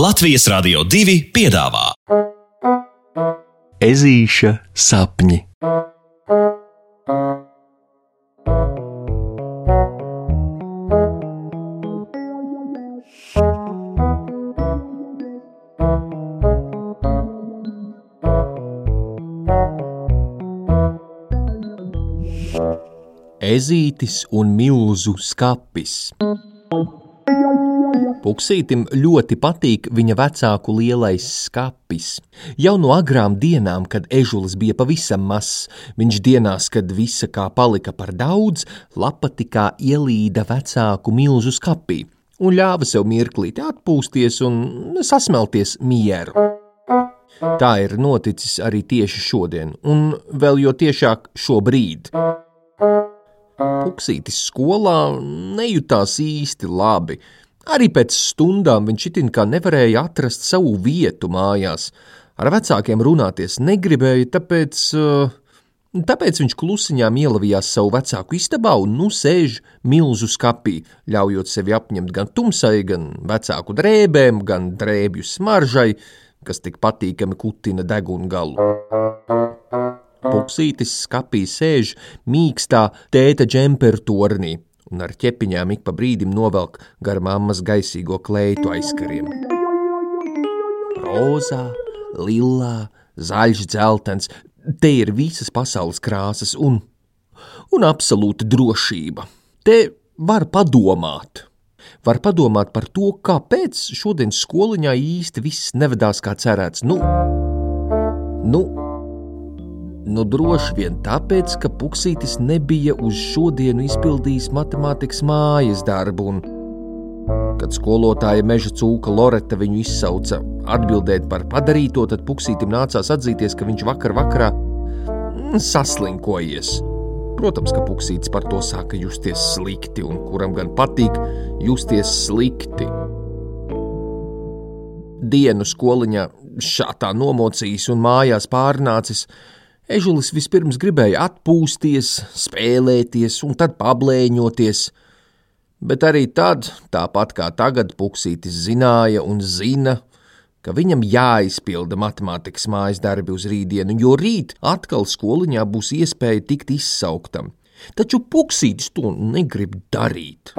Latvijas Rādio 2 piedāvā Ezīša sapņi. Ezītis un milzu skapis. Puksītim ļoti patīk viņa vecāku lielais skapis. Jau no agrām dienām, kad ežulis bija pavisam mazs, viņš dienās, kad visa kā palika par daudz, lapatikā ielīda vecāku milzu skapī un ļāva sev mirklīti atpūsties un sasmelties mieru. Tā ir noticis arī tieši šodien, un vēl jo tiešāk šobrīd. Puksītis skolā nejūtās īsti labi. Arī pēc stundām viņš itin kā nevarēja atrast savu vietu mājās. Ar vecākiem runāties negribēja, tāpēc, uh, tāpēc viņš klusiņām ielavījās savu vecāku istabā un nu sēž milzu skapī, ļaujot sevi apņemt gan tumsai, gan vecāku drēbēm, gan drēbju smaržai, kas tik patīkami kutina degunu galu. Puksītis skapī sēž mīkstā tēta džemperu tornī un ar ķepiņām ik pa brīdim novelk gar mammas gaisīgo kleitu aizkariem. Rozā, lilā, zaļš, dzeltens, te ir visas pasaules krāsas un, un absolūta drošība. Te var padomāt. Var padomāt par to, kāpēc šodien skoliņā īsti viss nevedās kā cerēts. Nu, nu, Nu, droši vien tāpēc, ka Puksītis nebija uz šodienu izpildījis matemātikas mājas darbu, un, kad skolotāja meža cūka Loreta viņu izsauca atbildēt par padarīto, tad Puksītim nācās atzīties, ka viņš vakar vakarā mm, saslinkojies. Protams, ka Puksītis par to sāka justies slikti, un kuram gan patīk justies slikti. Dienu skoliņā šādā nomocījis un mājās pārnācis, Ežulis vispirms gribēja atpūsties, spēlēties un tad pablēņoties, bet arī tad, tāpat kā tagad, Puksītis zināja un zina, ka viņam jāizpilda matemātikas mājas darbi uz rītdienu, jo rīt atkal skoliņā būs iespēja tikt izsauktam. Taču Puksītis to negrib darīt.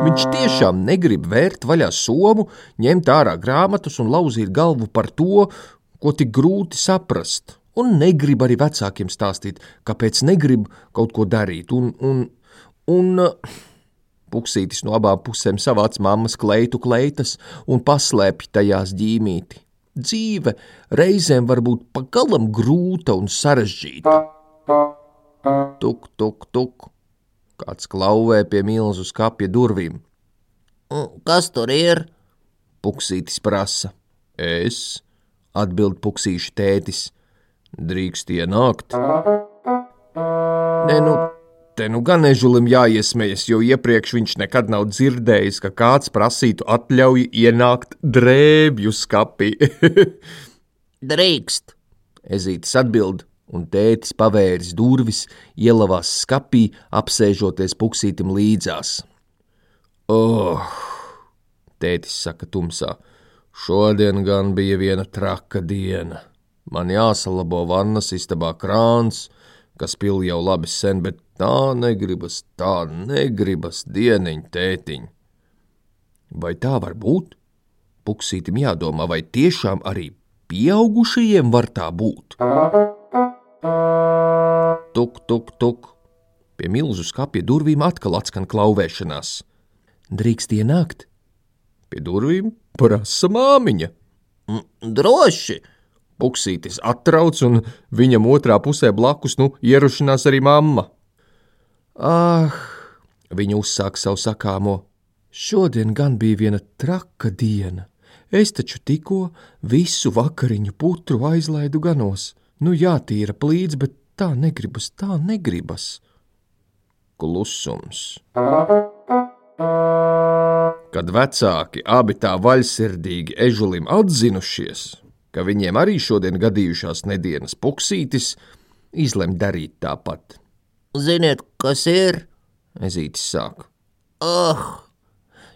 Viņš tiešām negrib vērt vaļā somu, ņemt ārā grāmatas un lauzīt galvu par to, ko tik grūti saprast, un negrib arī vecākiem stāstīt, kāpēc negrib kaut ko darīt. Un, un, un puksītis no abām pusēm savāc mammas kleitu kleitas un paslēpj tajās ģīmīti. Dzīve reizēm var būt pagalam grūta un sarežģīta. Tuk, tuk, tuk. Kāds klauvē pie milzu skapja durvīm. Kas tur ir? Puksītis prasa. Es, atbild puksīša tētis. Drīkst ienākt? Nē, nu, te nu gan ežulim jāiesmējas, jo iepriekš viņš nekad nav dzirdējis, ka kāds prasītu atļauju ienākt drēbju skapī. Drīkst, Ezītis atbild, un tētis pavēris durvis, ielavās skapī, apsēžoties puksītim līdzās. Oh! Tētis saka tumsā. Šodien gan bija viena traka diena. Man jāsalabo vannas istabā krāns, kas pil jau labi sen, bet tā negribas, tā negribas dieniņ, tētiņ. Vai tā var būt? Puksītim jādomā, vai tiešām arī pieaugušajiem var tā būt. Tuk, tuk, tuk. Pie milzu skapja durvīm atkal atskan klauvēšanās. Drīkst ienākt? Pie durvīm prasa māmiņa. Droši! Puksītis atrauc, un viņam otrā pusē blakus nu ierušinās arī mamma. Ah, viņa uzsāk savu sakāmo. Šodien gan bija viena traka diena. Es taču tikko visu vakariņu putru aizlaidu ganos. Nu jātīra plīts, bet tā negribas, tā negribas. Klusums. Kad vecāki abi tā vaļsirdīgi ežulim atzinušies, ka viņiem arī šodien gadījušās nedēļas puksītis, izlem darīt tāpat. Ziniet, kas ir? Ezītis sāk. Ah,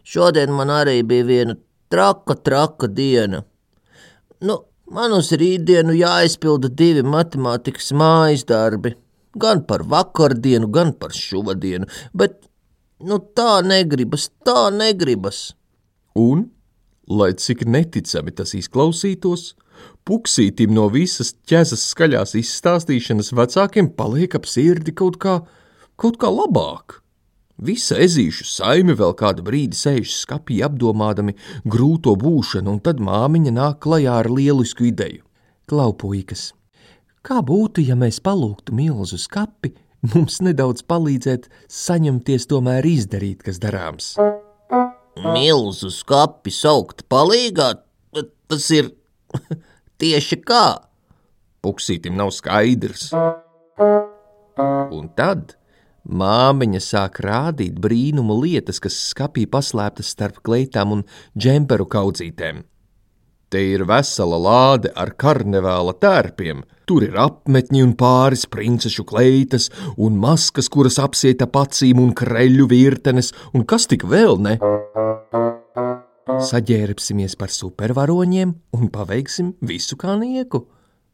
Šodien man arī bija viena traka, traka diena. Nu, man uz rītdienu jāizpilda divi matemātikas mājas darbi. Gan par vakardienu, gan par šodienu, bet nu, tā negribas, tā negribas. Un, lai cik neticami tas izklausītos, Puksītim no visas ķezas skaļās izstāstīšanas vecākiem paliek ap sirdi kaut kā, kaut kā labāk. Visa ezīšu saime vēl kādu brīdi sēž skapī apdomādami grūto būšanu, un tad māmiņa nāk klajā ar lielisku ideju. Klaupuikas, kā būtu, ja mēs palūgtu milzu skapi, mums nedaudz palīdzēt saņemties tomēr izdarīt, kas darāms? Milzu skapi saukt palīgā, tas ir tieši kā? Puksītim nav skaidrs. Un tad Māmiņa sāk rādīt brīnumu lietas, kas skapī paslēptas starp kleitām un džemperu kaudzītēm. Te ir vesela lāde ar karnevāla tērpiem. Tur ir apmetņi un pāris princešu kleitas, un maskas, kuras apsieta pacīm un kreļu virtenes, un kas tik vēl ne? Saģērbsimies par supervaroņiem un paveiksim visu kā nieku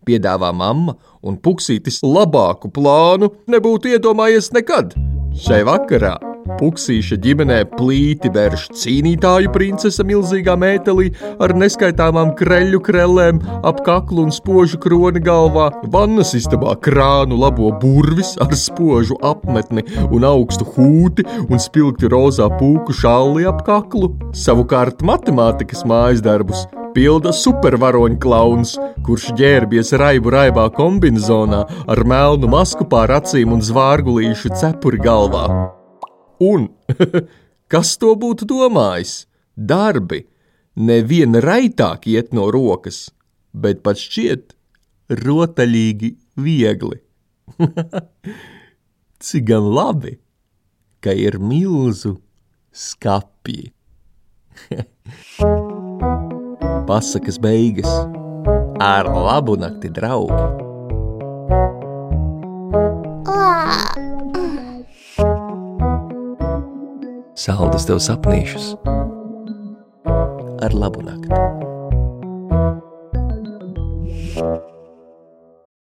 piedāvā mamma, un Puksītis labāku plānu nebūtu iedomājies nekad. Šai vakarā Puksīša ģimenē plīti vērš cīnītāju princese milzīgā mētelī ar neskaitāmām kreļu krellēm, ap kaklu un spožu kroni galvā, vannas istabā krānu labo burvis ar spožu apmetni un augstu hūti un spilgti rozā pūku šalli ap kaklu, savukārt matemātikas mājas darbus pilda supervaroņu klauns, kurš ģērbies raibu raibā kombinezonā ar melnu masku pār acīm un zvārgulīšu cepuri galvā. Un kas to būtu domājis? Darbi nevien raitāk iet no rokas, bet pat šķiet rotaļīgi viegli. Cik gan labi, ka ir milzu skapji. pasakas beigas. Ar labu nakti, draugi! Saldus tev sapnīšus! Ar labu nakti!